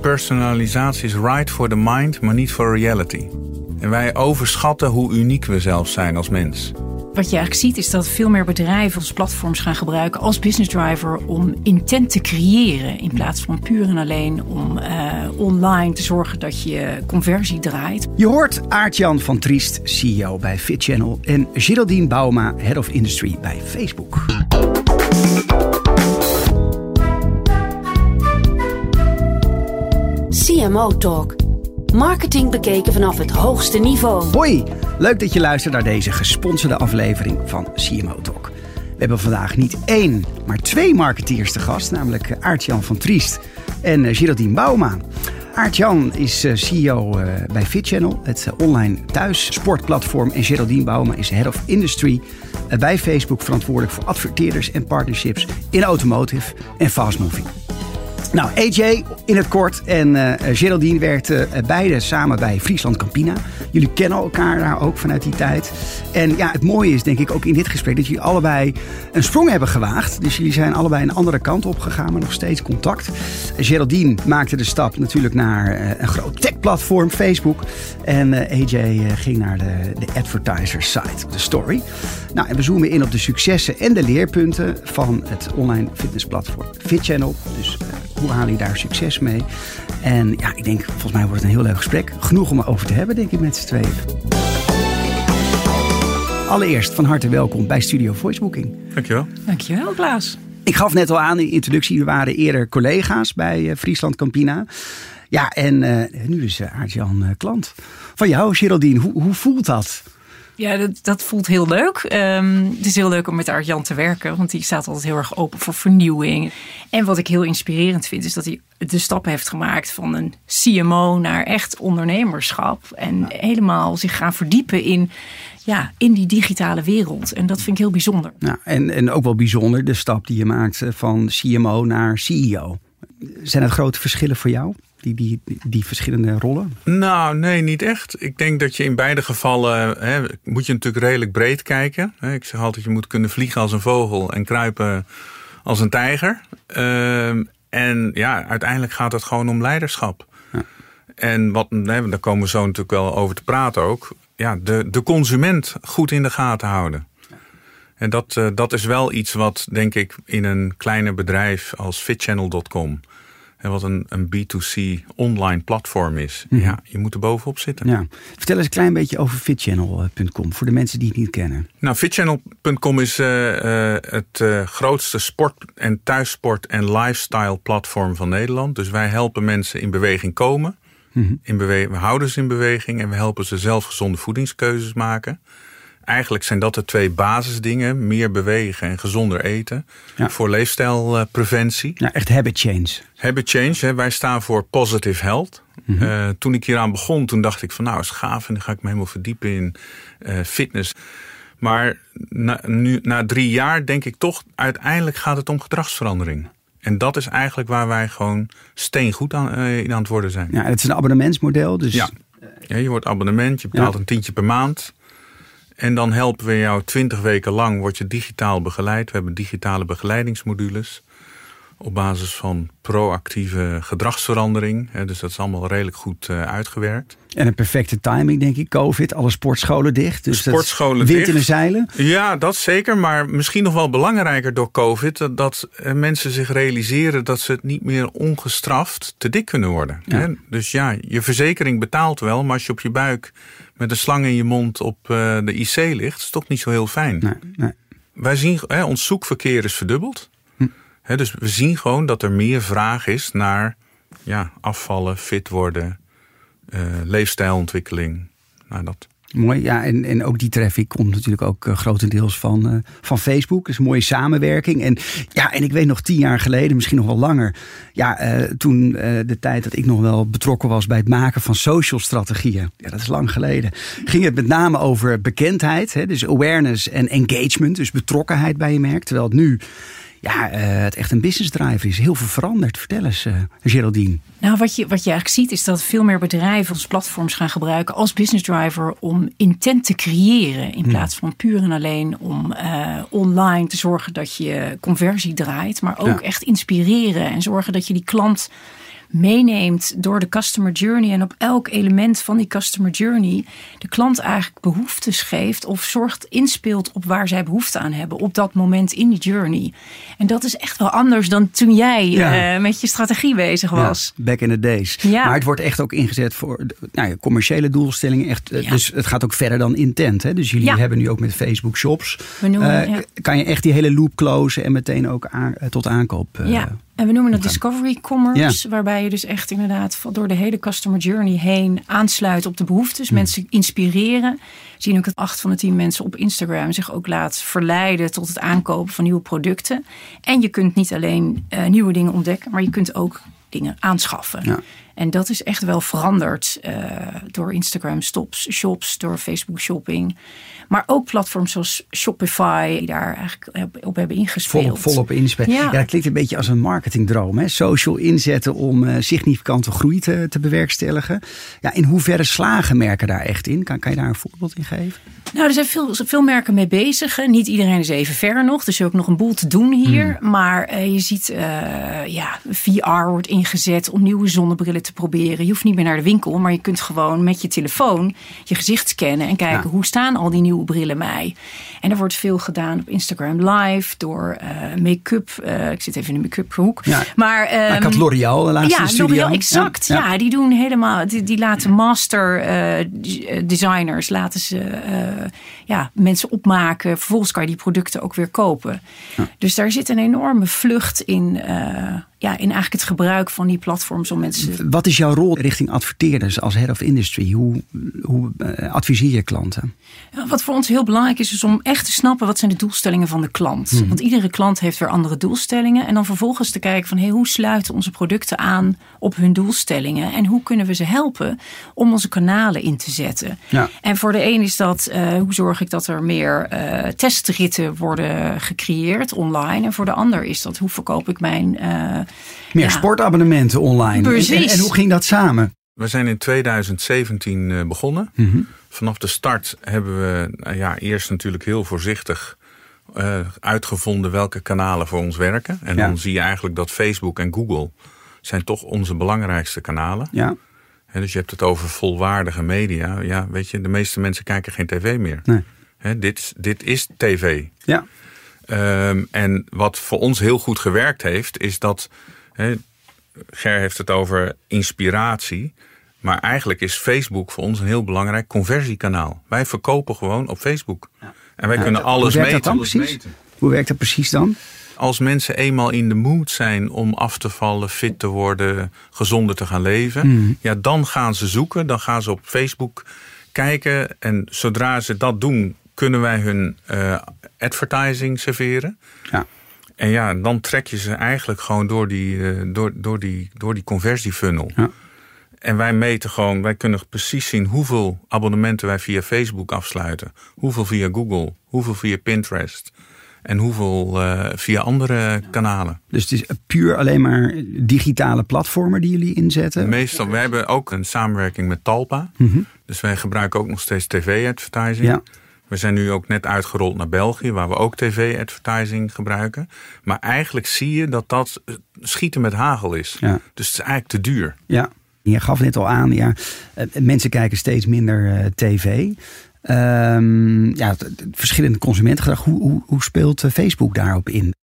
personalisatie is right for the mind, maar niet for reality. En wij overschatten hoe uniek we zelf zijn als mens. Wat je eigenlijk ziet is dat veel meer bedrijven ons platforms gaan gebruiken als business driver om intent te creëren. In plaats van puur en alleen om uh, online te zorgen dat je conversie draait. Je hoort Aart-Jan van Triest, CEO bij FitChannel en Geraldine Bauma, Head of Industry bij Facebook. CMO Talk. Marketing bekeken vanaf het hoogste niveau. Hoi, leuk dat je luistert naar deze gesponsorde aflevering van CMO Talk. We hebben vandaag niet één, maar twee marketeers te gast, namelijk Aart-Jan van Triest en eh, Geraldine Bauma. Aart-Jan is eh, CEO eh, bij FitChannel, het online thuissportplatform. En Geraldine Bauma is Head of Industry bij Facebook, verantwoordelijk voor adverteerders en partnerships in automotive en fast moving. Nou, AJ in het kort en uh, Geraldine werkten uh, beide samen bij Friesland Campina. Jullie kennen elkaar daar ook vanuit die tijd. En ja, het mooie is denk ik ook in dit gesprek dat jullie allebei een sprong hebben gewaagd. Dus jullie zijn allebei een andere kant op gegaan, maar nog steeds contact. Geraldine maakte de stap natuurlijk naar een groot tech-platform, Facebook. En AJ ging naar de, de advertiser site, de story. Nou, en we zoomen in op de successen en de leerpunten van het online fitnessplatform FitChannel. Dus hoe haal je daar succes mee? En ja, ik denk, volgens mij wordt het een heel leuk gesprek. Genoeg om erover te hebben, denk ik, met z'n tweeën. Allereerst van harte welkom bij Studio Voicebooking. Dankjewel. Dankjewel, Klaas. Ik gaf net al aan in de introductie, we waren eerder collega's bij Friesland Campina. Ja, en uh, nu is uh, Aart-Jan uh, klant. Van jou, Geraldine, hoe, hoe voelt dat? Ja, dat, dat voelt heel leuk. Um, het is heel leuk om met Art-Jan te werken, want die staat altijd heel erg open voor vernieuwing. En wat ik heel inspirerend vind, is dat hij de stap heeft gemaakt van een CMO naar echt ondernemerschap. En helemaal zich gaan verdiepen in, ja, in die digitale wereld. En dat vind ik heel bijzonder. Ja, en, en ook wel bijzonder de stap die je maakt van CMO naar CEO. Zijn het grote verschillen voor jou? Die, die, die verschillende rollen? Nou, nee, niet echt. Ik denk dat je in beide gevallen hè, moet je natuurlijk redelijk breed kijken. Ik zeg altijd, je moet kunnen vliegen als een vogel en kruipen als een tijger. Uh, en ja, uiteindelijk gaat het gewoon om leiderschap. Ja. En wat, daar komen we zo natuurlijk wel over te praten ook. Ja, de, de consument goed in de gaten houden. En dat, uh, dat is wel iets wat, denk ik, in een kleiner bedrijf als fitchannel.com en wat een, een B2C online platform is. Mm. Ja, je moet er bovenop zitten. Ja. Vertel eens een klein beetje over fitchannel.com voor de mensen die het niet kennen. Nou, fitchannel.com is uh, uh, het uh, grootste sport- en thuissport- en lifestyle platform van Nederland. Dus wij helpen mensen in beweging komen. Mm -hmm. in bewe we houden ze in beweging en we helpen ze zelf gezonde voedingskeuzes maken eigenlijk zijn dat de twee basisdingen. Meer bewegen en gezonder eten. Ja. Voor leefstijlpreventie. Ja, echt habit change. Habit change. Hè. Wij staan voor positive health. Mm -hmm. uh, toen ik hieraan begon, toen dacht ik van nou is gaaf. En dan ga ik me helemaal verdiepen in uh, fitness. Maar na, nu, na drie jaar denk ik toch, uiteindelijk gaat het om gedragsverandering. En dat is eigenlijk waar wij gewoon steengoed aan, uh, in aan het worden zijn. Ja, het is een abonnementsmodel. Dus... Ja. ja je wordt abonnement, je betaalt ja. een tientje per maand. En dan helpen we jou twintig weken lang, word je digitaal begeleid. We hebben digitale begeleidingsmodules op basis van proactieve gedragsverandering. Dus dat is allemaal redelijk goed uitgewerkt. En een perfecte timing, denk ik. Covid, alle sportscholen dicht. Dus de sportscholen wind in de zeilen. Ja, dat zeker. Maar misschien nog wel belangrijker door Covid... dat, dat mensen zich realiseren dat ze het niet meer ongestraft te dik kunnen worden. Ja. Dus ja, je verzekering betaalt wel... maar als je op je buik met een slang in je mond op de IC ligt... is toch niet zo heel fijn. Nee, nee. Wij zien, hè, ons zoekverkeer is verdubbeld. Hm. Hè, dus we zien gewoon dat er meer vraag is naar ja, afvallen, fit worden... Uh, leefstijlontwikkeling. Nou, dat. Mooi, ja, en, en ook die traffic komt natuurlijk ook uh, grotendeels van, uh, van Facebook. Dus een mooie samenwerking. En ja, en ik weet nog tien jaar geleden, misschien nog wel langer. Ja, uh, toen de tijd dat ik nog wel betrokken was bij het maken van social strategieën. Ja, dat is lang geleden. Ging het met name over bekendheid. Hè, dus awareness en engagement. Dus betrokkenheid bij je merk. Terwijl het nu ja, uh, het echt een business drive is. Heel veel veranderd. Vertel eens, uh, Geraldine. Nou, wat je, wat je eigenlijk ziet is dat veel meer bedrijven ons platforms gaan gebruiken als business driver om intent te creëren. In plaats van puur en alleen om uh, online te zorgen dat je conversie draait. Maar ook ja. echt inspireren en zorgen dat je die klant meeneemt door de customer journey en op elk element van die customer journey de klant eigenlijk behoeftes geeft of zorgt, inspeelt op waar zij behoefte aan hebben op dat moment in die journey. En dat is echt wel anders dan toen jij Ja. eh, met je strategie bezig was. Ja, back in the days. Ja. Maar het wordt echt ook ingezet voor nou ja, commerciële doelstellingen. Echt, eh. Dus het gaat ook verder dan intent. Hè? Dus jullie hebben nu ook met Facebook Shops. Noemen, eh. Kan je echt die hele loop closen en meteen ook aan- tot aankoop. Ja, en we noemen het gaan. Discovery Commerce, waarbij je dus echt inderdaad door de hele customer journey heen aansluit op de behoeftes. Hmm. Mensen inspireren. Zien ook dat acht van de tien mensen op Instagram zich ook laat verleiden tot het aankopen van nieuwe producten. En je kunt niet alleen eh, nieuwe dingen ontdekken, maar je kunt ook dingen aanschaffen. Ja. En dat is echt wel veranderd eh, door Instagram stops, shops, door Facebook shopping. Maar ook platforms zoals Shopify die daar eigenlijk op- hebben ingespeeld. Volop, volop inspelen. Ja. Ja. dat klinkt een beetje als een marketingdroom. Hè? Social inzetten om eh, significante groei te, te bewerkstelligen. Ja, in hoeverre slagen merken daar echt in? Kan, kan je daar een voorbeeld in geven? Nou, er zijn veel, veel merken mee bezig. Niet iedereen is even ver nog. Dus er is ook nog een boel te doen hier. Maar eh, je ziet, ja, VR wordt ingezet om nieuwe zonnebrillen te proberen. Je hoeft niet meer naar de winkel, maar je kunt gewoon met je telefoon je gezicht scannen en kijken Ja. hoe staan al die nieuwe brillen mij. En er wordt veel gedaan op Instagram Live door eh, make-up. eh, ik zit even in de make-up hoek. Ja. Maar, Nou, ik had ehm, L'Oreal de laatste ja, studio. L'Oreal, exact. Ja, die doen helemaal, die, die laten master eh, designers, laten ze ja, mensen opmaken. Vervolgens kan je die producten ook weer kopen. Dus daar zit een enorme vlucht in, ja, in eigenlijk het gebruik van die platforms om mensen. Wat is jouw rol richting adverteerders als head of industry? Hoe, hoe eh, adviseer je klanten? Ja, Wat voor ons heel belangrijk is, is om echt te snappen wat zijn de doelstellingen van de klant. Want iedere klant heeft weer andere doelstellingen. En dan vervolgens te kijken van hey, hoe sluiten onze producten aan op hun doelstellingen. En hoe kunnen we ze helpen om onze kanalen in te zetten. Ja. En voor de een is dat eh, hoe zorg ik dat er meer eh, testritten worden gecreëerd online. En voor de ander is dat hoe verkoop ik mijn. Meer ja, sportabonnementen online. En, Precies. en, en hoe ging dat samen? We zijn in 2017 eh, begonnen. Vanaf de start hebben we nou ja, eerst natuurlijk heel voorzichtig eh, uitgevonden welke kanalen voor ons werken. En Ja. dan zie je eigenlijk dat Facebook en Google zijn toch onze belangrijkste kanalen. Ja, Hè, dus je hebt het over volwaardige media. Ja, weet je, de meeste mensen kijken geen tv meer. nee. Hè, dit, dit is tv. Ja, Ehm, en wat voor ons heel goed gewerkt heeft, is dat. Hè, Ger heeft het over inspiratie. Maar eigenlijk is Facebook voor ons een heel belangrijk conversiekanaal. Wij verkopen gewoon op Facebook. En wij kunnen alles hoe werkt meten. dat dan precies? Hoe werkt dat precies dan? Als mensen eenmaal in de mood zijn om af te vallen, fit te worden, gezonder te gaan leven, ja, dan gaan ze zoeken. Dan gaan ze op Facebook kijken. En zodra ze dat doen, kunnen wij hun eh, advertising serveren. Ja. En ja, dan trek je ze eigenlijk gewoon door die, eh, door, door die, door die conversiefunnel. Ja. En wij meten gewoon, wij kunnen precies zien hoeveel abonnementen wij via Facebook afsluiten. Hoeveel via Google, hoeveel via Pinterest. En hoeveel eh, via andere kanalen. Dus het is puur alleen maar digitale platformen die jullie inzetten? Meestal, wij hebben ook een samenwerking met Talpa. Dus wij gebruiken ook nog steeds tv-advertising. Ja. We zijn nu ook net uitgerold naar België, waar we ook tv-advertising gebruiken. Maar eigenlijk zie je dat dat eh, schieten met hagel is. Ja. Dus het is eigenlijk te duur. Ja, je gaf net al aan, ja, eh, mensen kijken steeds minder eh, tv. Ehm, ja, het, het verschillende consumentengedrag. Hoe, hoe, hoe speelt eh, Facebook daarop in?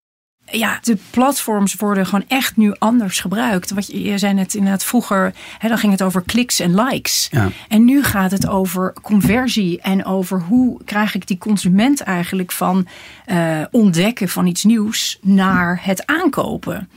Ja, de platforms worden gewoon echt nu anders gebruikt. Wat je, je zei net inderdaad vroeger, hè, dan ging het over kliks en likes. Ja. En nu gaat het over conversie en over hoe krijg ik die consument eigenlijk van eh, ontdekken van iets nieuws naar het aankopen.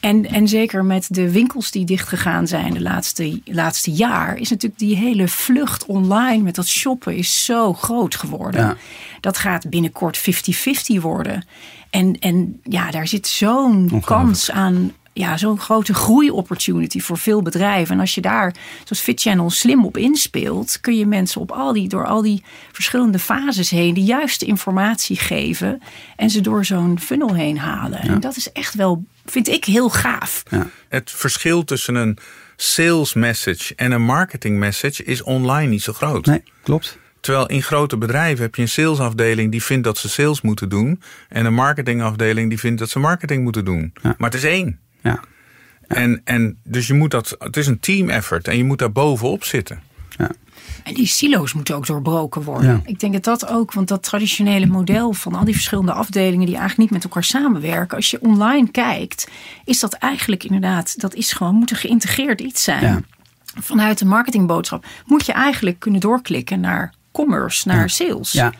En, en zeker met de winkels die dichtgegaan zijn de laatste, laatste jaar, is natuurlijk die hele vlucht online met dat shoppen is zo groot geworden. Ja. Dat gaat binnenkort 50-50 worden. En, en ja, daar zit zo'n kans aan. Ja, zo'n grote groei-opportunity voor veel bedrijven. En als je daar, zoals FitChannel, slim op inspeelt, kun je mensen op al die, door al die verschillende fases heen de juiste informatie geven en ze door zo'n funnel heen halen. En dat is echt wel, vind ik, heel gaaf. Het verschil tussen een sales message en een marketing message is online niet zo groot. Nee, klopt. Terwijl in grote bedrijven heb je een salesafdeling die vindt dat ze sales moeten doen. En een marketingafdeling die vindt dat ze marketing moeten doen. Ja. Maar het is één. Ja. En, en dus je moet dat, het is een team effort en je moet daar bovenop zitten. Ja. En die silo's moeten ook doorbroken worden. Ja. Ik denk dat dat ook, want dat traditionele model van al die verschillende afdelingen die eigenlijk niet met elkaar samenwerken. Als je online kijkt, is dat eigenlijk inderdaad, dat is gewoon, moet een geïntegreerd iets zijn. Ja. Vanuit de marketingboodschap moet je eigenlijk kunnen doorklikken naar commerce, naar sales. Ja.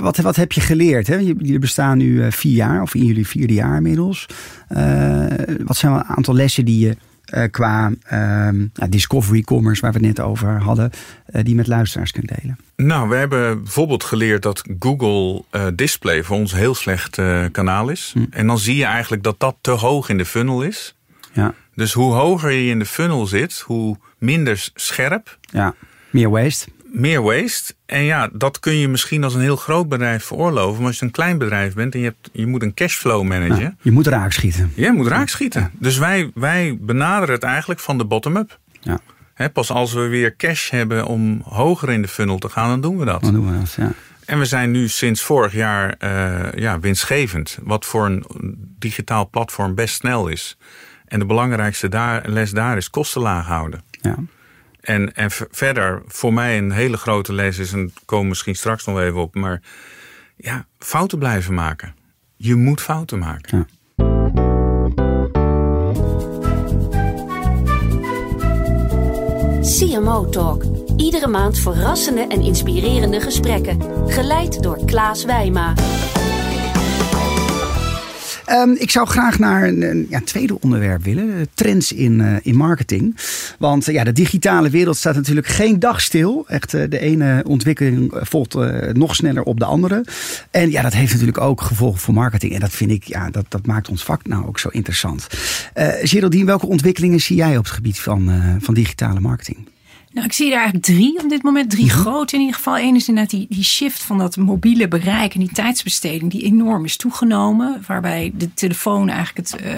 Wat, wat, heb je geleerd? Hè? Jullie bestaan nu eh, vier jaar, of in jullie vierde jaar inmiddels. Eh, wat zijn een aantal lessen die je eh, qua ehm, nou, discovery commerce, waar we het net over hadden, eh, die je met luisteraars kunt delen? Nou, we hebben bijvoorbeeld geleerd dat Google eh, Display voor ons een heel slecht eh, kanaal is. En dan zie je eigenlijk dat dat te hoog in de funnel is. Ja, Dus hoe hoger je in de funnel zit, hoe minder scherp, ja. meer waste. Meer waste. En ja, dat kun je misschien als een heel groot bedrijf veroorloven. Maar als je een klein bedrijf bent en je, hebt, je moet een cashflow managen. Ja, je moet raak schieten. Je moet raakschieten. Dus wij, wij benaderen het eigenlijk van de bottom-up. Ja, Hè, pas als we weer cash hebben om hoger in de funnel te gaan, dan doen we dat. dan doen we dat. Ja. En we zijn nu sinds vorig jaar eh, ja, winstgevend. Wat voor een digitaal platform best snel is. En de belangrijkste daar, les daar is kosten laag houden. Ja. En, en verder, voor mij een hele grote les is, en komen misschien straks nog even op, maar ja, fouten blijven maken. Je moet fouten maken. Ja. CMO Talk. Iedere maand verrassende en inspirerende gesprekken. Geleid door Klaas Wijma. Ehm, ik zou graag naar een, ja, tweede onderwerp willen. eh, Trends in, eh, in marketing. Want eh, ja, de digitale wereld staat natuurlijk geen dag stil. Echt, de ene ontwikkeling volgt nog sneller op de andere. En ja, dat heeft natuurlijk ook gevolgen voor marketing. En dat vind ik, ja, dat, dat maakt ons vak nou ook zo interessant. Geraldine, welke ontwikkelingen zie jij op het gebied van, van digitale marketing? Nou, ik zie er eigenlijk drie op dit moment. Drie grote in ieder geval. Eén is inderdaad die, die shift van dat mobiele bereik en die tijdsbesteding die enorm is toegenomen. Waarbij de telefoon eigenlijk het, eh,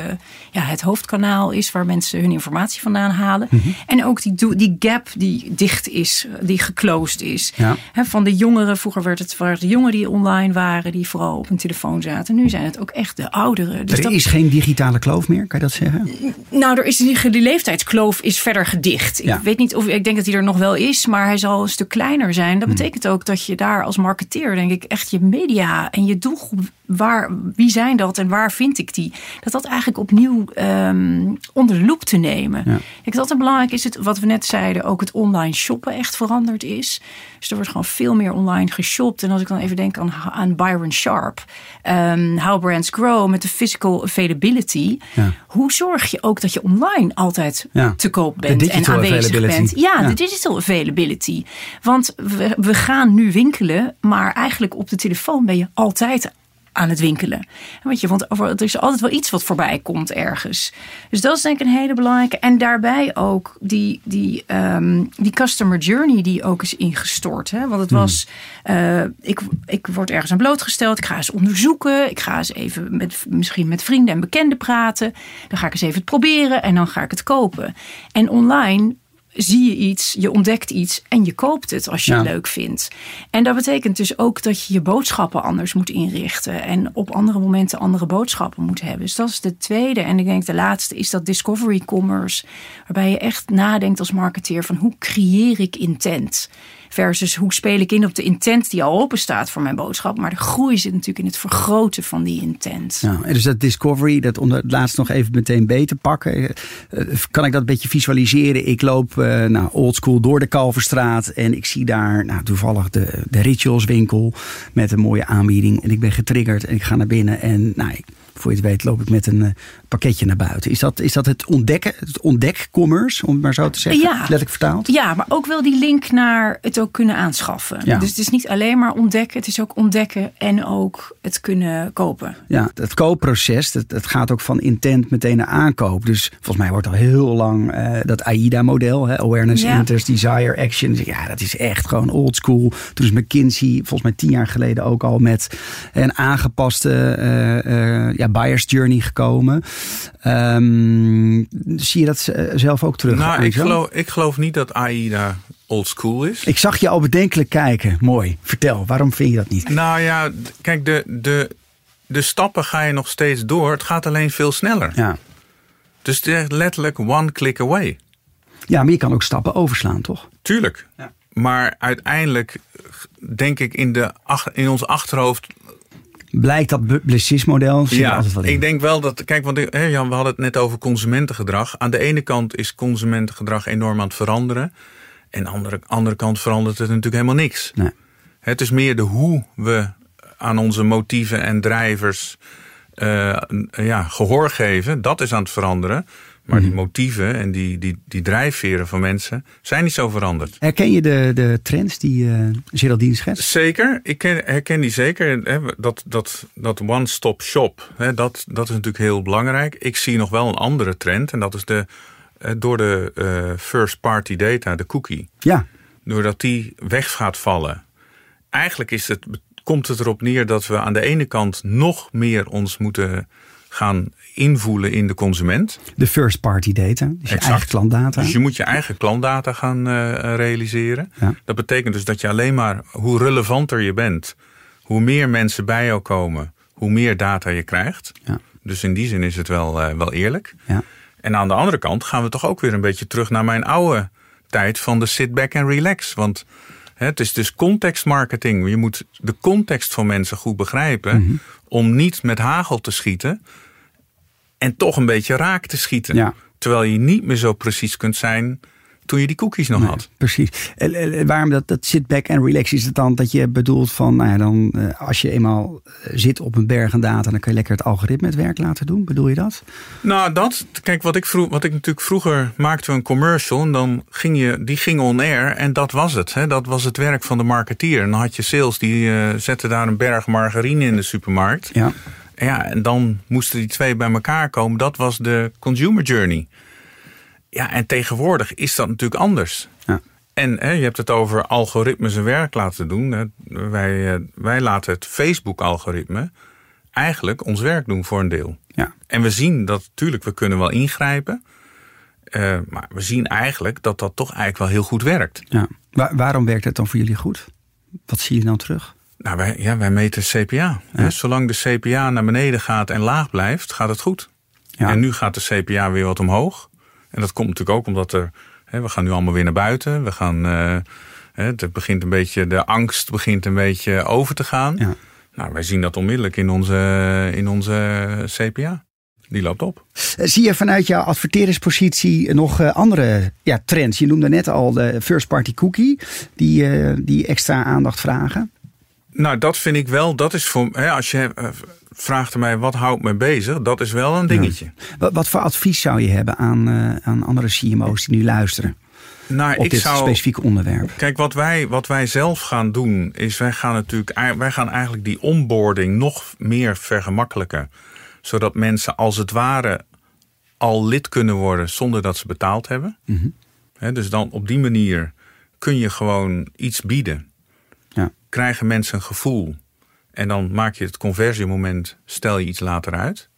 ja, het hoofdkanaal is waar mensen hun informatie vandaan halen. En ook die, die gap die dicht is, die geclosed is. Ja. Van de jongeren, vroeger werd het, waren de jongeren die online waren, die vooral op hun telefoon zaten. Nu zijn het ook echt de ouderen. Dus er dat- is geen digitale kloof meer, kan je dat zeggen? nou, er is die, die leeftijdskloof is verder gedicht. Ja. Ik weet niet of ik denk dat die er nog wel is, maar hij zal een stuk kleiner zijn. Dat betekent ook dat je daar als marketeer, denk ik, echt je media en je doelgroep, waar, wie zijn dat en waar vind ik die? Dat dat eigenlijk opnieuw ehm, onder de loep te nemen. Ja. Ik denk dat het belangrijk is, het, wat we net zeiden, ook het online shoppen echt veranderd is. Dus er wordt gewoon veel meer online geshopt. En als ik dan even denk aan, aan Byron Sharp, ehm, How Brands Grow met de physical availability. Ja. Hoe zorg je ook dat je online altijd Ja. te koop bent en aanwezig bent? Ja, Ja. De digital availability. Want we, we gaan nu winkelen, maar eigenlijk op de telefoon ben je altijd aan het winkelen. Weet je, want er is altijd wel iets wat voorbij komt ergens. Dus dat is denk ik een hele belangrijke. En daarbij ook die, die, ehm, die customer journey die ook is ingestort. Hè? Want het was, eh, ik, ik word ergens aan blootgesteld. Ik ga eens onderzoeken. Ik ga eens even met, misschien met vrienden en bekenden praten. Dan ga ik eens even het proberen en dan ga ik het kopen. En online zie je iets, je ontdekt iets en je koopt het als je Ja. het leuk vindt. En dat betekent dus ook dat je je boodschappen anders moet inrichten en op andere momenten andere boodschappen moet hebben. Dus dat is de tweede. En ik denk de laatste is dat discovery commerce, waarbij je echt nadenkt als marketeer van hoe creëer ik intent? Versus hoe speel ik in op de intent die al open staat voor mijn boodschap. Maar de groei zit natuurlijk in het vergroten van die intent. Ja, en dus dat discovery, dat om het laatst nog even meteen beter pakken. eh, eh, Kan ik dat een beetje visualiseren? Ik loop eh nou, oldschool door de Kalverstraat en ik zie daar nou, toevallig de, de Rituals winkel met een mooie aanbieding. En ik ben getriggerd en ik ga naar binnen en nou, voor je het weet loop ik met een pakketje naar buiten. Is dat, is dat het ontdekken, het ontdek-commerce, om het maar zo te zeggen? Ja. Letterlijk vertaald? Ja, maar ook wel die link naar het ook kunnen aanschaffen. Ja. Dus het is niet alleen maar ontdekken, het is ook ontdekken en ook het kunnen kopen. Ja, het koopproces, dat, dat gaat ook van intent meteen naar aankoop. Dus volgens mij wordt al heel lang eh, dat AIDA-model, hè, Awareness, Ja. Interest, Desire, Action. Ja, dat is echt gewoon old school. Toen is McKinsey volgens mij tien jaar geleden ook al met een aangepaste eh, ja, buyer's journey gekomen. Ehm, zie je dat eh, zelf ook terug? Nou, ik geloof, ik geloof niet dat AIDA old school is. ik zag je al bedenkelijk kijken. Mooi. Vertel, waarom vind je dat niet? Nou ja, kijk, de, de, de stappen ga je nog steeds door. Het gaat alleen veel sneller. Ja, Dus het is letterlijk one click away. Ja, maar je kan ook stappen overslaan, toch? Tuurlijk. Ja. Maar uiteindelijk denk ik in, de, in ons achterhoofd Blijkt dat wat in. ik denk wel dat. Kijk, want hè, Jan, we hadden het net over consumentengedrag. Aan de ene kant is consumentengedrag enorm aan het veranderen. En aan de andere, andere kant verandert het natuurlijk helemaal niks. Nee. Het is meer de hoe we aan onze motieven en drijvers eh, ja, gehoor geven. Dat is aan het veranderen. Maar Mhm. die motieven en die, die, die drijfveren van mensen zijn niet zo veranderd. Herken je de, de trends die eh Geraldine schetst? Zeker, ik ken, herken die zeker. Hè, Dat, dat, dat one-stop shop, hè, dat, dat is natuurlijk heel belangrijk. Ik zie nog wel een andere trend en dat is de, eh, door de eh, first-party data, de cookie. Ja, Doordat die weg gaat vallen. Eigenlijk is het, komt het erop neer dat we aan de ene kant nog meer ons moeten gaan invoelen in de consument. de first party data. Dus je eigen klantdata. Dus je moet je eigen klantdata gaan eh, realiseren. Ja. Dat betekent dus dat je alleen maar, hoe relevanter je bent, hoe meer mensen bij jou komen, hoe meer data je krijgt. Ja. Dus in die zin is het wel, eh, wel eerlijk. Ja. En aan de andere kant gaan we toch ook weer een beetje terug naar mijn oude tijd van de sit back and relax. Want het is dus contextmarketing. Je moet de context van mensen goed begrijpen Mhm. om niet met hagel te schieten en toch een beetje raak te schieten. Ja. Terwijl je niet meer zo precies kunt zijn toen je die cookies nog Nee, had. Precies. En, en- en waarom dat, dat sit back and relax is het dan dat je bedoelt van, nou ja, dan eh, als je eenmaal eh, zit op een berg aan data, dan kan je lekker het algoritme het werk laten doen. Bedoel je dat? Nou, dat, kijk, wat ik, vroeg, wat ik natuurlijk vroeger maakte we een commercial en dan ging je, die ging on air en dat was het. Hè? Dat was het werk van de marketeer. En dan had je sales die eh zetten daar een berg margarine in de supermarkt. Ja. En Ja, en dan moesten die twee bij elkaar komen. Dat was de consumer journey. Ja, en tegenwoordig is dat natuurlijk anders. Ja. En hè, je hebt het over algoritmes zijn werk laten doen. Wij, eh, wij laten het Facebook-algoritme eigenlijk ons werk doen voor een deel. Ja. En we zien dat, natuurlijk, we kunnen wel ingrijpen. eh, maar we zien eigenlijk dat dat toch eigenlijk wel heel goed werkt. ja. Wa- waarom werkt het dan voor jullie goed? Wat zie je dan terug? Nou, wij, ja, wij meten CPA. Hè. Zolang de CPA naar beneden gaat en laag blijft, gaat het goed. Ja. En nu gaat de CPA weer wat omhoog. En dat komt natuurlijk ook omdat er. Hè, we gaan nu allemaal weer naar buiten. We gaan. eh, hè, het begint een beetje. De angst begint een beetje over te gaan. Ja. Nou, wij zien dat onmiddellijk in onze, in onze CPA. Die loopt op. Eh, Zie je vanuit jouw adverteringspositie nog eh, andere ja, trends? Je noemde net al de first party cookie, die, eh, die extra aandacht vragen. Nou, dat vind ik wel. Dat is voor. Hè, als je eh, vraagt aan mij wat houdt me bezig, dat is wel een dingetje. Wat, wat voor advies zou je hebben aan, eh, aan andere CMO's die nu luisteren Nou, op ik dit zou. specifieke onderwerp? Kijk, wat wij, wat wij zelf gaan doen, is wij gaan natuurlijk wij gaan eigenlijk die onboarding nog meer vergemakkelijken. Zodat mensen als het ware al lid kunnen worden zonder dat ze betaald hebben. Hè, dus dan op die manier kun je gewoon iets bieden. Krijgen mensen een gevoel. En dan maak je het conversiemoment, stel je iets later uit.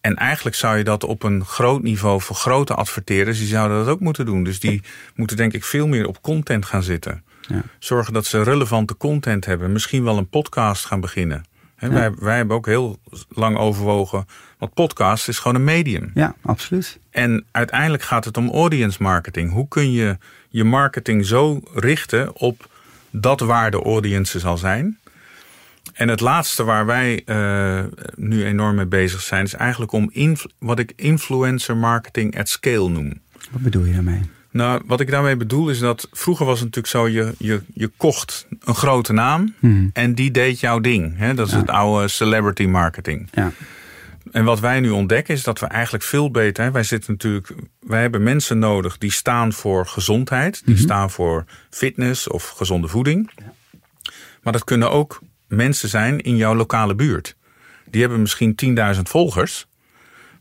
En eigenlijk zou je dat op een groot niveau voor grote adverteerders, die zouden dat ook moeten doen. Dus die moeten denk ik veel meer op content gaan zitten. Ja. Zorgen dat ze relevante content hebben. Misschien wel een podcast gaan beginnen. Hè, wij, wij hebben ook heel lang overwogen, want podcast is gewoon een medium. Ja, absoluut. En uiteindelijk gaat het om audience marketing. Hoe kun je je marketing zo richten op dat waar de audience zal zijn? En het laatste waar wij eh, nu enorm mee bezig zijn, is eigenlijk om wat ik influencer marketing at scale noem. Wat bedoel je daarmee? Nou, wat ik daarmee bedoel is dat vroeger was het natuurlijk zo, je, je, je kocht een grote naam Mhm. en die deed jouw ding. Hè? Dat is het oude celebrity marketing. Ja. En wat wij nu ontdekken is dat we eigenlijk veel beter. Hè, wij zitten natuurlijk. Wij hebben mensen nodig die staan voor gezondheid, die staan voor fitness of gezonde voeding. Maar dat kunnen ook mensen zijn in jouw lokale buurt. Die hebben misschien 10.000 volgers.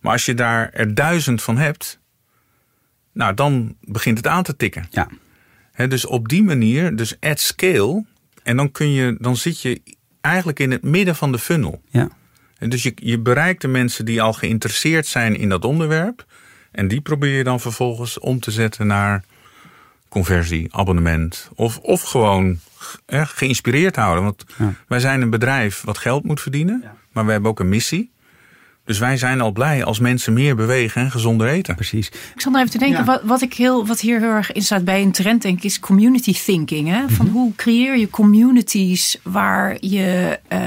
Maar als je daar er duizend van hebt, nou dan begint het aan te tikken. Ja. Dus op die manier, dus at scale. En dan, kun je, dan zit je eigenlijk in het midden van de funnel. Ja. En dus je, je bereikt de mensen die al geïnteresseerd zijn in dat onderwerp. En die probeer je dan vervolgens om te zetten naar conversie, abonnement. Of, of gewoon eh, geïnspireerd houden. Want Ja. wij zijn een bedrijf wat geld moet verdienen. Maar we hebben ook een missie. Dus wij zijn al blij als mensen meer bewegen en gezonder eten. Precies. Ik zat nou even te denken, Ja. wat, wat, ik heel, wat hier heel erg in staat bij een trend, denk ik, is community thinking. Hè? Van hoe creëer je communities waar je eh,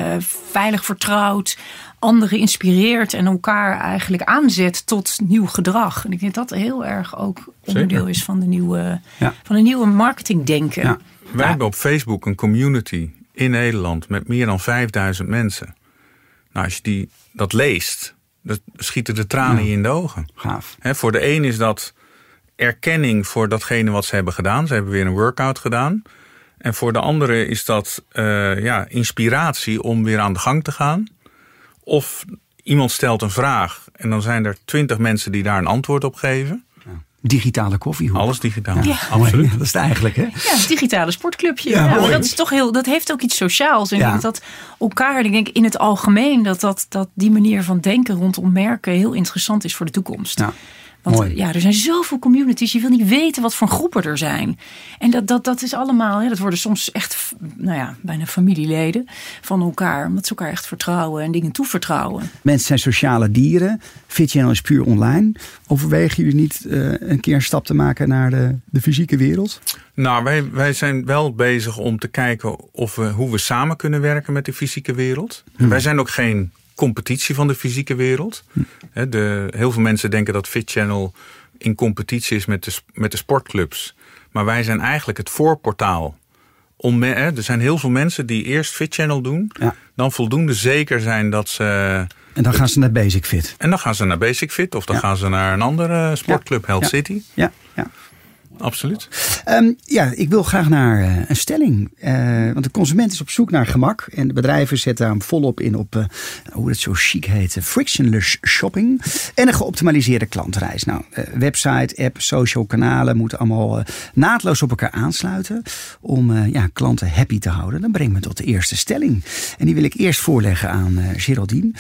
veilig vertrouwt, anderen inspireert en elkaar eigenlijk aanzet tot nieuw gedrag. En ik denk dat dat heel erg ook onderdeel is van de nieuwe, Ja. van de nieuwe marketingdenken. Ja. Wij hebben op Facebook een community in Nederland met meer dan 5000 mensen. Nou, als je die, dat leest, dan schieten de tranen je in de ogen. Gaaf. Voor de een is dat erkenning voor datgene wat ze hebben gedaan. Ze hebben weer een workout gedaan. En voor de andere is dat eh, ja, inspiratie om weer aan de gang te gaan. Of iemand stelt een vraag en dan zijn er twintig mensen die daar een antwoord op geven. Digitale koffiehoek. Alles digitaal. Ja. Absoluut. Dat is het eigenlijk, hè? Ja, het digitale sportclubje. Ja, Ja, maar mooi. dat is toch heel, dat heeft ook iets sociaals. En Ja. ik denk dat elkaar, ik denk in het algemeen, dat, dat, dat die manier van denken rondom merken heel interessant is voor de toekomst. Ja. Want Mooi. ja, er zijn zoveel communities. Je wil niet weten wat voor groepen er zijn. En dat, dat, dat is allemaal, ja, dat worden soms echt, nou ja, bijna familieleden van elkaar. Omdat ze elkaar echt vertrouwen en dingen toevertrouwen. Mensen zijn sociale dieren. FitChannel is puur online. Overwegen jullie niet eh, een keer een stap te maken naar de, de fysieke wereld? Nou, wij, wij zijn wel bezig om te kijken of we, hoe we samen kunnen werken met de fysieke wereld. Wij zijn ook geen competitie van de fysieke wereld. Hè, De, heel veel mensen denken dat Fit Channel in competitie is met de, met de sportclubs. Maar wij zijn eigenlijk het voorportaal. Om, hè, er zijn heel veel mensen die eerst Fit Channel doen. Ja. Dan voldoende zeker zijn dat ze... En dan gaan ze naar Basic Fit. En dan gaan ze naar Basic Fit of dan Ja. gaan ze naar een andere sportclub, Health. City. Ja, ja. Absoluut. Ehm, ja, ik wil graag naar eh, een stelling. Eh, want de consument is op zoek naar gemak. En de bedrijven zetten daar volop in op, eh, hoe dat zo chic heet, frictionless shopping. En een geoptimaliseerde klantreis. Nou, website, app, social kanalen moeten allemaal naadloos op elkaar aansluiten. Om ja, klanten happy te houden. Dan brengt me tot de eerste stelling. En die wil ik eerst voorleggen aan Geraldine.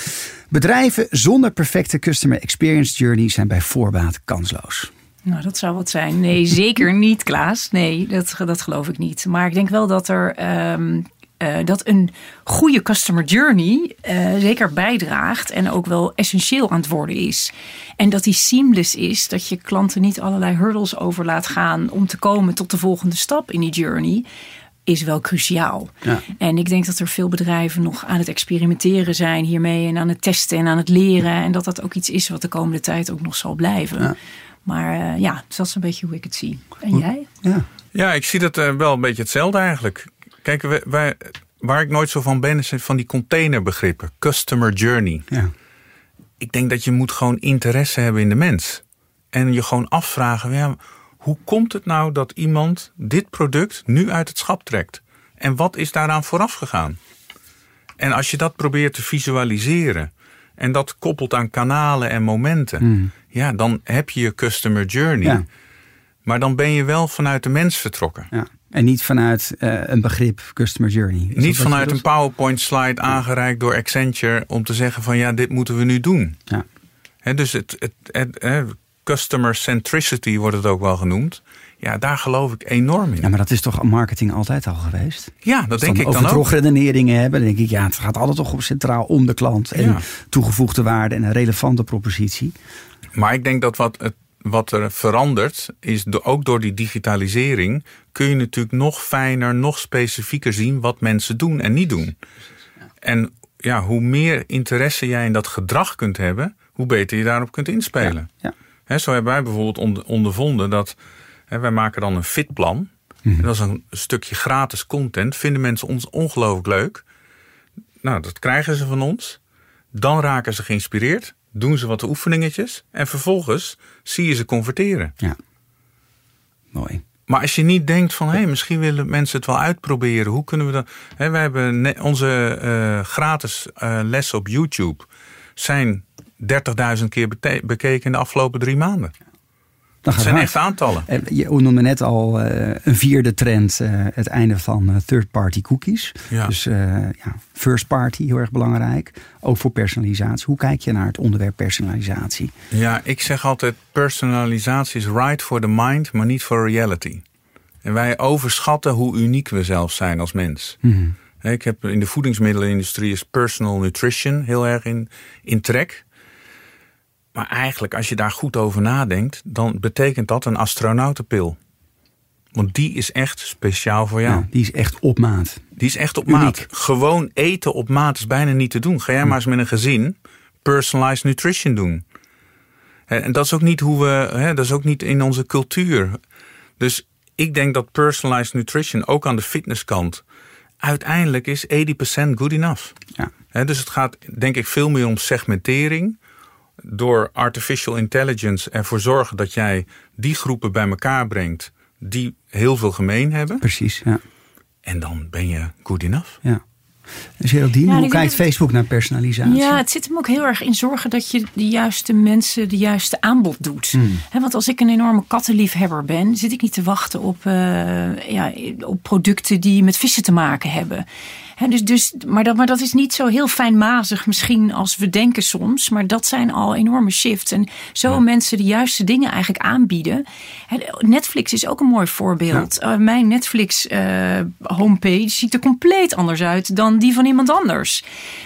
Bedrijven zonder perfecte customer experience journey zijn bij voorbaat kansloos. Nou, dat zou wat zijn. Nee, zeker niet, Klaas. Nee, dat, dat geloof ik niet. Maar ik denk wel dat er. ehm, eh, dat een goede customer journey eh, zeker bijdraagt en ook wel essentieel aan het worden is. En dat die seamless is, dat je klanten niet allerlei hurdles over laat gaan om te komen tot de volgende stap in die journey, is wel cruciaal. Ja. En ik denk dat er veel bedrijven nog aan het experimenteren zijn hiermee en aan het testen en aan het leren. En dat dat ook iets is wat de komende tijd ook nog zal blijven. Ja. Maar eh, ja, dat is een beetje hoe ik het zie. En jij? Ja. Ja, ik zie dat eh, wel een beetje hetzelfde eigenlijk. Kijk, wij, wij- waar ik nooit zo van ben, is van die containerbegrippen. Customer journey. Ja. Ik denk dat je moet gewoon interesse hebben in de mens. En je gewoon afvragen, ja, hoe komt het nou dat iemand dit product nu uit het schap trekt? En wat is daaraan vooraf gegaan? En als je dat probeert te visualiseren en dat koppelt aan kanalen en momenten, ja, dan heb je je customer journey. Ja. Maar dan ben je wel vanuit de mens vertrokken. Ja. En niet vanuit eh, een begrip customer journey. Is Niet vanuit een? PowerPoint slide aangereikt door Accenture om te zeggen van ja, dit moeten we nu doen. Ja. Hè, dus het, het, customer centricity wordt het ook wel genoemd. Ja, daar geloof ik enorm in. ja, maar dat is toch marketing altijd al geweest? Ja, dat denk ik dan ook. drogredeneringen hebben, dan denk ik, ja, het gaat altijd toch centraal om de klant. En Ja. toegevoegde waarde en een relevante propositie. Maar ik denk dat wat, het, wat er verandert, is do- ook door die digitalisering kun je natuurlijk nog fijner, nog specifieker zien wat mensen doen en niet doen. En ja, hoe meer interesse jij in dat gedrag kunt hebben, hoe beter je daarop kunt inspelen. Ja. Zo hebben wij bijvoorbeeld onder- ondervonden dat wij maken dan een fitplan. En dat is een stukje gratis content. Vinden mensen ons ongelooflijk leuk. Nou, dat krijgen ze van ons. Dan raken ze geïnspireerd. Doen ze wat oefeningetjes. En vervolgens zie je ze converteren. Ja. Mooi. Maar als je niet denkt van, hé, hey, misschien willen mensen het wel uitproberen. Hoe kunnen we dat? We hebben onze eh, gratis eh, lessen op YouTube zijn 30.000 keer bekeken in de afgelopen drie maanden. Dat zijn echt aantallen. En Je noemde net al eh, een vierde trend, eh, het einde van eh, third-party cookies. Ja. Dus ja, first party, heel erg belangrijk. Ook voor personalisatie. Hoe kijk je naar het onderwerp personalisatie? Ja, ik zeg altijd: personalisatie is right for the mind, maar niet for reality. En wij overschatten hoe uniek we zelf zijn als mens. Hè, Ik heb in de voedingsmiddelenindustrie is personal nutrition heel erg in, in trek. Maar eigenlijk, als je daar goed over nadenkt, dan betekent dat een astronautenpil. Want die is echt speciaal voor jou. Ja, die is echt op maat. Die is echt op Uniek. maat. Gewoon eten op maat is bijna niet te doen. Ga jij maar eens met een gezin personalized nutrition doen. En dat is ook niet hoe we, hè, dat is ook niet in onze cultuur. Dus ik denk dat personalized nutrition, ook aan de fitnesskant, uiteindelijk is 80% good enough. Ja. Dus het gaat denk ik veel meer om segmentering. Door artificial intelligence ervoor zorgen dat jij die groepen bij elkaar brengt die heel veel gemeen hebben. Precies, ja. En dan ben je good enough. ja. En Geraldine, Ja, hoe kijkt Facebook naar personalisatie? Ja, het zit hem ook heel erg in zorgen dat je de juiste mensen de juiste aanbod doet. Hè, want als ik een enorme kattenliefhebber ben, zit ik niet te wachten op, eh, ja, op producten die met vissen te maken hebben. Dus, dus, maar, dat, maar dat is niet zo heel fijnmazig misschien als we denken soms. Maar dat zijn al enorme shifts. En zo mensen de juiste dingen eigenlijk aanbieden. Netflix is ook een mooi voorbeeld. Eh, mijn Netflix eh, homepage ziet er compleet anders uit dan die van iemand anders.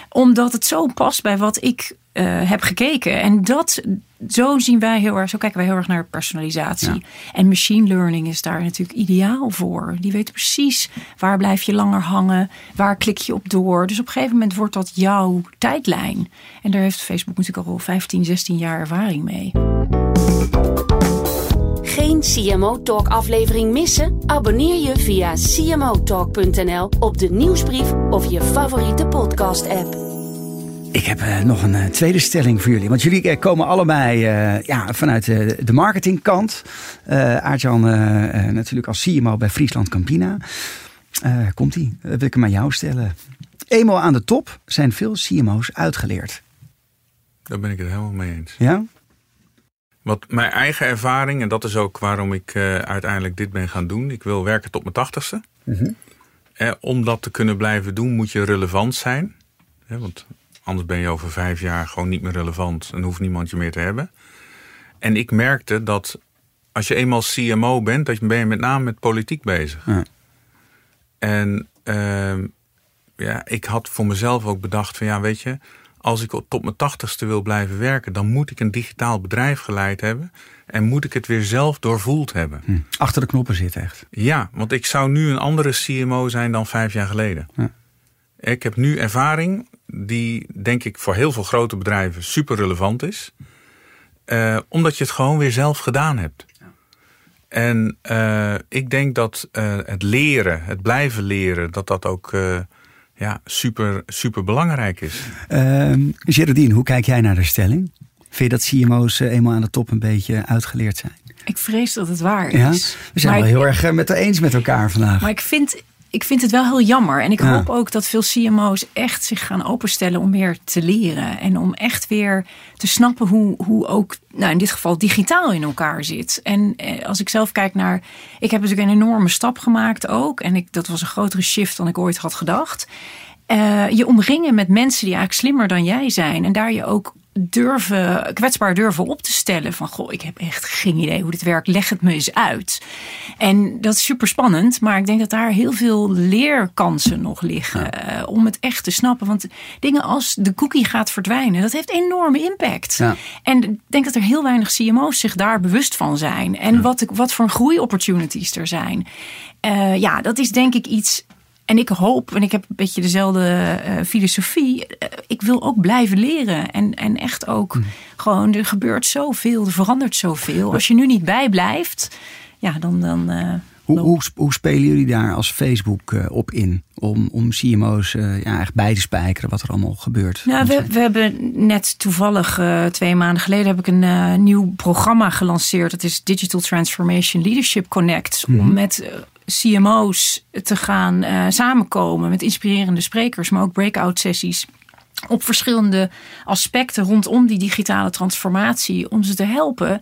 Omdat het zo past bij wat ik eh, heb gekeken. En dat, zo zien wij heel erg, zo kijken wij heel erg naar personalisatie. Ja. En machine learning is daar natuurlijk ideaal voor. Die weet precies waar blijf je langer hangen, waar klik je op door. Dus op een gegeven moment wordt dat jouw tijdlijn. En daar heeft Facebook natuurlijk al 15, 16 jaar ervaring mee. Geen CMO Talk aflevering missen? Abonneer je via cmotalk.nl op de nieuwsbrief of je favoriete podcast app. Ik heb eh, nog een eh, tweede stelling voor jullie. Want jullie eh, komen allebei ja, vanuit de marketingkant. Aartjan natuurlijk als CMO bij Friesland Campina. Eh, Komt-ie, wil ik hem aan jou stellen. Eenmaal aan de top zijn veel CMO's uitgeleerd. Daar ben ik het helemaal mee eens. Ja? Wat mijn eigen ervaring, en dat is ook waarom ik uiteindelijk dit ben gaan doen. Ik wil werken tot mijn tachtigste. Eh, om dat te kunnen blijven doen moet je relevant zijn. Hè, want anders ben je over vijf jaar gewoon niet meer relevant en hoeft niemand je meer te hebben. En ik merkte dat als je eenmaal CMO bent, dat je- ben je met name met politiek bezig. Ja. En ehm, ja, ik had voor mezelf ook bedacht van ja, weet je, als ik tot mijn tachtigste wil blijven werken, dan moet ik een digitaal bedrijf geleid hebben en moet ik het weer zelf doorvoeld hebben. Hm. Achter de knoppen zitten echt. Ja, want ik zou nu een andere CMO zijn dan vijf jaar geleden. Ja. Ik heb nu ervaring die, denk ik, voor heel veel grote bedrijven super relevant is. Eh, omdat je het gewoon weer zelf gedaan hebt. En eh, ik denk dat eh, het leren, het blijven leren, dat dat ook eh, ja, super, super belangrijk is. Ehm Geraldine, hoe kijk jij naar de stelling? Vind je dat CMO's eenmaal aan de top een beetje uitgeleerd zijn? Ik vrees dat het waar Ja? is. We zijn Maar wel ik- heel erg met het eens met elkaar vandaag. Maar ik vind, ik vind het wel heel jammer. En ik Ja. hoop ook dat veel CMO's echt zich gaan openstellen om meer te leren. En om echt weer te snappen hoe, hoe ook, nou in dit geval, digitaal in elkaar zit. En eh, als ik zelf kijk naar. Ik heb natuurlijk een enorme stap gemaakt ook. En ik, dat was een grotere shift dan ik ooit had gedacht. Eh, je omringen met mensen die eigenlijk slimmer dan jij zijn. En daar je ook durven, kwetsbaar durven op te stellen. Van goh, ik heb echt geen idee hoe dit werkt. Leg het me eens uit. En dat is super spannend. Maar ik denk dat daar heel veel leerkansen nog liggen. eh, om het echt te snappen. Want dingen als de cookie gaat verdwijnen. Dat heeft enorme impact. Ja. En ik denk dat er heel weinig CMO's zich daar bewust van zijn. En wat, wat voor groei-opportunities er zijn. Eh, ja, dat is denk ik iets. En ik hoop, en ik heb een beetje dezelfde eh, filosofie. eh, ik wil ook blijven leren. En, en echt ook Hm. gewoon, er gebeurt zoveel, er verandert zoveel. Als je nu niet bijblijft, ja, dan. dan eh, Hoe, hoe, hoe spelen jullie daar als Facebook op in? Om, om CMO's ja, echt bij te spijkeren wat er allemaal gebeurt. Nou, we, we hebben net toevallig twee maanden geleden heb ik een nieuw programma gelanceerd. Dat is Digital Transformation Leadership Connect. Om met CMO's te gaan eh, samenkomen met inspirerende sprekers, maar ook breakout sessies. Op verschillende aspecten rondom die digitale transformatie. Om ze te helpen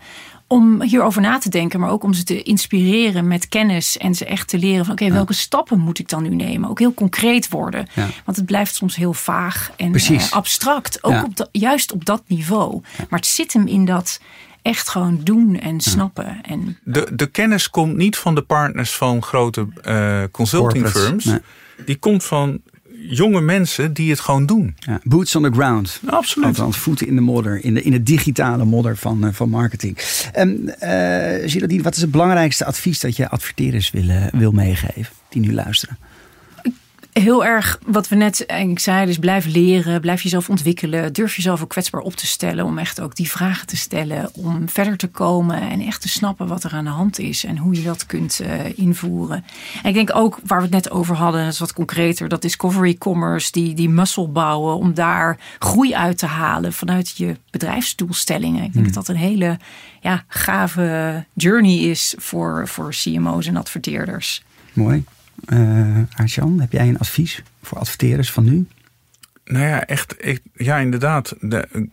om hierover na te denken, maar ook om ze te inspireren met kennis en ze echt te leren van oké, welke stappen moet ik dan nu nemen? Ook heel concreet worden. Ja. Want het blijft soms heel vaag en eh, abstract. Ook Ja. op juist op dat niveau. Maar het zit hem in dat echt gewoon doen en snappen. En De, de kennis komt niet van de partners van grote eh, consulting firms. nee. Die komt van jonge mensen die het gewoon doen. Ja, boots on the ground. Absoluut. Althans, voeten in de modder, in de, in het digitale modder van, uh, van marketing. Um, uh, Geraldine, wat is het belangrijkste advies dat je adverteerders wil, uh, wil meegeven die nu luisteren? Heel erg wat we net eigenlijk zeiden, dus blijf leren, blijf jezelf ontwikkelen, durf jezelf ook kwetsbaar op te stellen, om echt ook die vragen te stellen, om verder te komen en echt te snappen wat er aan de hand is en hoe je dat kunt uh, invoeren. En ik denk ook waar we het net over hadden, dat is wat concreter, dat discovery commerce, die, die muscle bouwen, om daar groei uit te halen vanuit je bedrijfsdoelstellingen. Ik denk Hmm. dat dat een hele ja, gave journey is voor, voor CMO's en adverteerders. Mooi. Uh, Aartjan, heb jij een advies voor adverteerders van nu? Nou ja, echt, ja, inderdaad. De,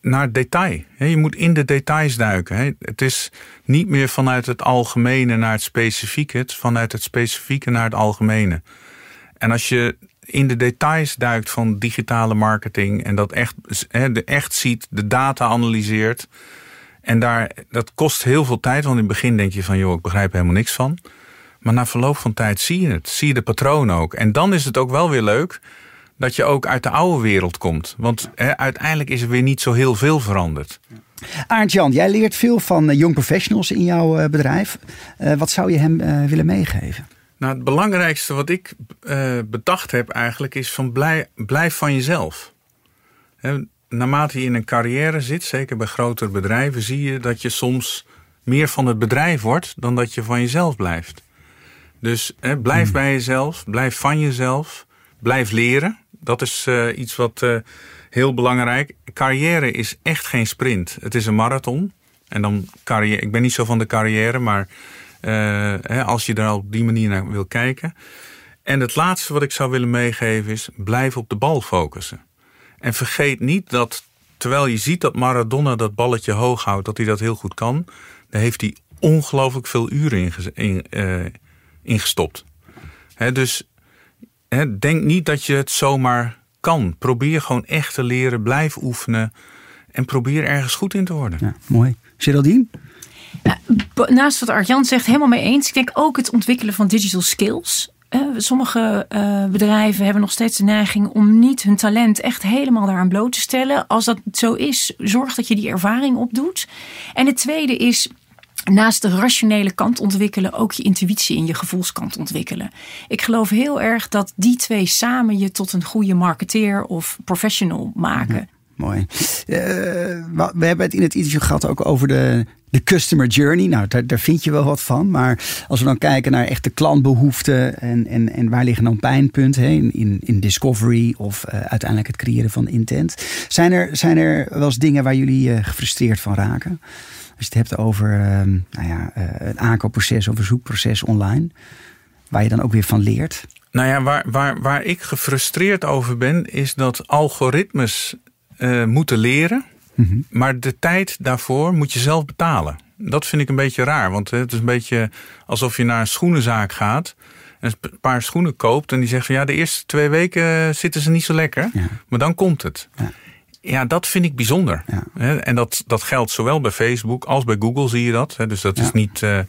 naar detail. Je moet in de details duiken. Het is niet meer vanuit het algemene naar het specifieke. Het is vanuit het specifieke naar het algemene. En als je in de details duikt van digitale marketing en dat echt, echt ziet, de data analyseert. En daar, dat kost heel veel tijd, want in het begin denk je van, joh, ik begrijp helemaal niks van. Maar na verloop van tijd zie je het. Zie je de patronen ook. En dan is het ook wel weer leuk dat je ook uit de oude wereld komt. Want uiteindelijk is er weer niet zo heel veel veranderd. Arndt-Jan, jij leert veel van uh, young professionals in jouw uh, bedrijf. Uh, wat zou je hem willen meegeven? Nou, het belangrijkste wat ik bedacht heb eigenlijk is van blij, blijf van jezelf. Naarmate je in een carrière zit, zeker bij grotere bedrijven, zie je dat je soms meer van het bedrijf wordt dan dat je van jezelf blijft. Dus hè, blijf hmm. bij jezelf, blijf van jezelf, blijf leren. Dat is uh, iets wat uh, heel belangrijk. Carrière is echt geen sprint. Het is een marathon. En dan carrière. Ik ben niet zo van de carrière, maar uh, hè, als je er op die manier naar wil kijken. En het laatste wat ik zou willen meegeven is: blijf op de bal focussen. En vergeet niet dat terwijl je ziet dat Maradona dat balletje hoog houdt, dat hij dat heel goed kan, daar heeft hij ongelooflijk veel uren in, in ingestopt. He, dus he, denk niet dat je het zomaar kan. Probeer gewoon echt te leren, blijf oefenen en probeer ergens goed in te worden. Ja, mooi. Geraldine? Ja, naast wat Arjan zegt, helemaal mee eens. Ik denk ook het ontwikkelen van digital skills. Sommige uh, bedrijven hebben nog steeds de neiging om niet hun talent echt helemaal daaraan bloot te stellen. Als dat zo is, zorg dat je die ervaring opdoet. En het tweede is naast de rationele kant ontwikkelen, ook je intuïtie en je gevoelskant ontwikkelen. Ik geloof heel erg dat die twee samen je tot een goede marketeer of professional maken. Ja, mooi. Uh, we hebben het in het interview gehad ook over de, de customer journey. Nou, daar, daar, vind je wel wat van. Maar als we dan kijken naar echte klantbehoeften en, en, en waar liggen dan pijnpunten in, in, in discovery of uh, uiteindelijk het creëren van intent. Zijn er, zijn er wel eens dingen waar jullie uh, gefrustreerd van raken? Als je het hebt over uh, nou ja, uh, een aankoopproces of een zoekproces online, waar je dan ook weer van leert. Nou ja, waar, waar, waar ik gefrustreerd over ben, is dat algoritmes uh, moeten leren, mm -hmm. maar de tijd daarvoor moet je zelf betalen. Dat vind ik een beetje raar, want het is een beetje alsof je naar een schoenenzaak gaat en een paar schoenen koopt en die zegt van ja, de eerste twee weken zitten ze niet zo lekker, ja. maar dan komt het. Ja. Ja, dat vind ik bijzonder. Ja. En dat, dat geldt zowel bij Facebook als bij Google zie je dat. Dus dat ja. is niet uh, uh,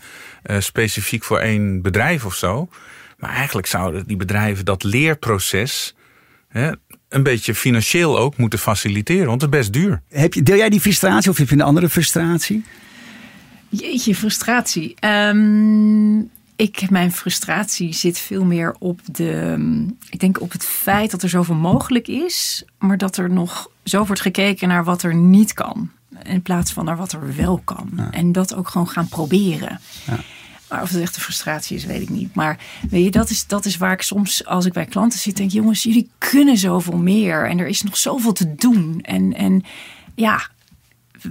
specifiek voor één bedrijf of zo. Maar eigenlijk zouden die bedrijven dat leerproces hè, een beetje financieel ook moeten faciliteren. Want het is best duur. Heb je, deel jij die frustratie of heb je een andere frustratie? Jeetje, frustratie. Um, ik, mijn frustratie zit veel meer op de. Ik denk op het feit dat er zoveel mogelijk is, maar dat er nog zo wordt gekeken naar wat er niet kan. In plaats van naar wat er wel kan. Ja. En dat ook gewoon gaan proberen. Ja. Maar of het echt een frustratie is, weet ik niet. Maar weet je, dat is, dat is waar ik soms, als ik bij klanten zit, denk: jongens, jullie kunnen zoveel meer. En er is nog zoveel te doen. En, en ja,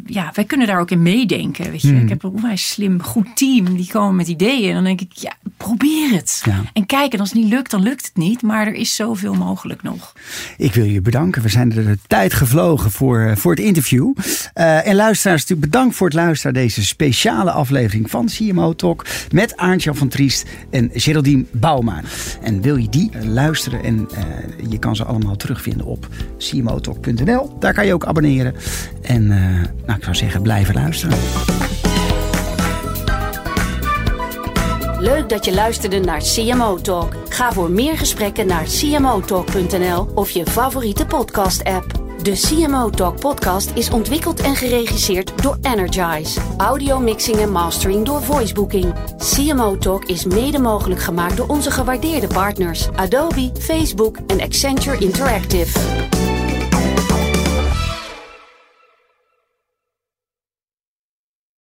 ja, wij kunnen daar ook in meedenken. Weet je. Hmm. Ik heb een onwijs slim, goed team. Die komen met ideeën. En dan denk ik, ja, probeer het. Ja. En kijk, en als het niet lukt, dan lukt het niet. Maar er is zoveel mogelijk nog. Ik wil je bedanken. We zijn er de tijd gevlogen voor, voor het interview. Uh, en luisteraars, natuurlijk bedankt voor het luisteren naar deze speciale aflevering van CMO Talk. Met Arntjan van Triest en Geraldine Bouwma. En wil je die luisteren? En uh, je kan ze allemaal terugvinden op cmotalk.nl. Daar kan je ook abonneren. En uh, nou, ik zou zeggen, blijven luisteren. Leuk dat je luisterde naar CMO Talk. Ga voor meer gesprekken naar cmotalk.nl of je favoriete podcast-app. De CMO Talk podcast is ontwikkeld en geregisseerd door Energize. Audio mixing en mastering door Voicebooking. CMO Talk is mede mogelijk gemaakt door onze gewaardeerde partners Adobe, Facebook en Accenture Interactive.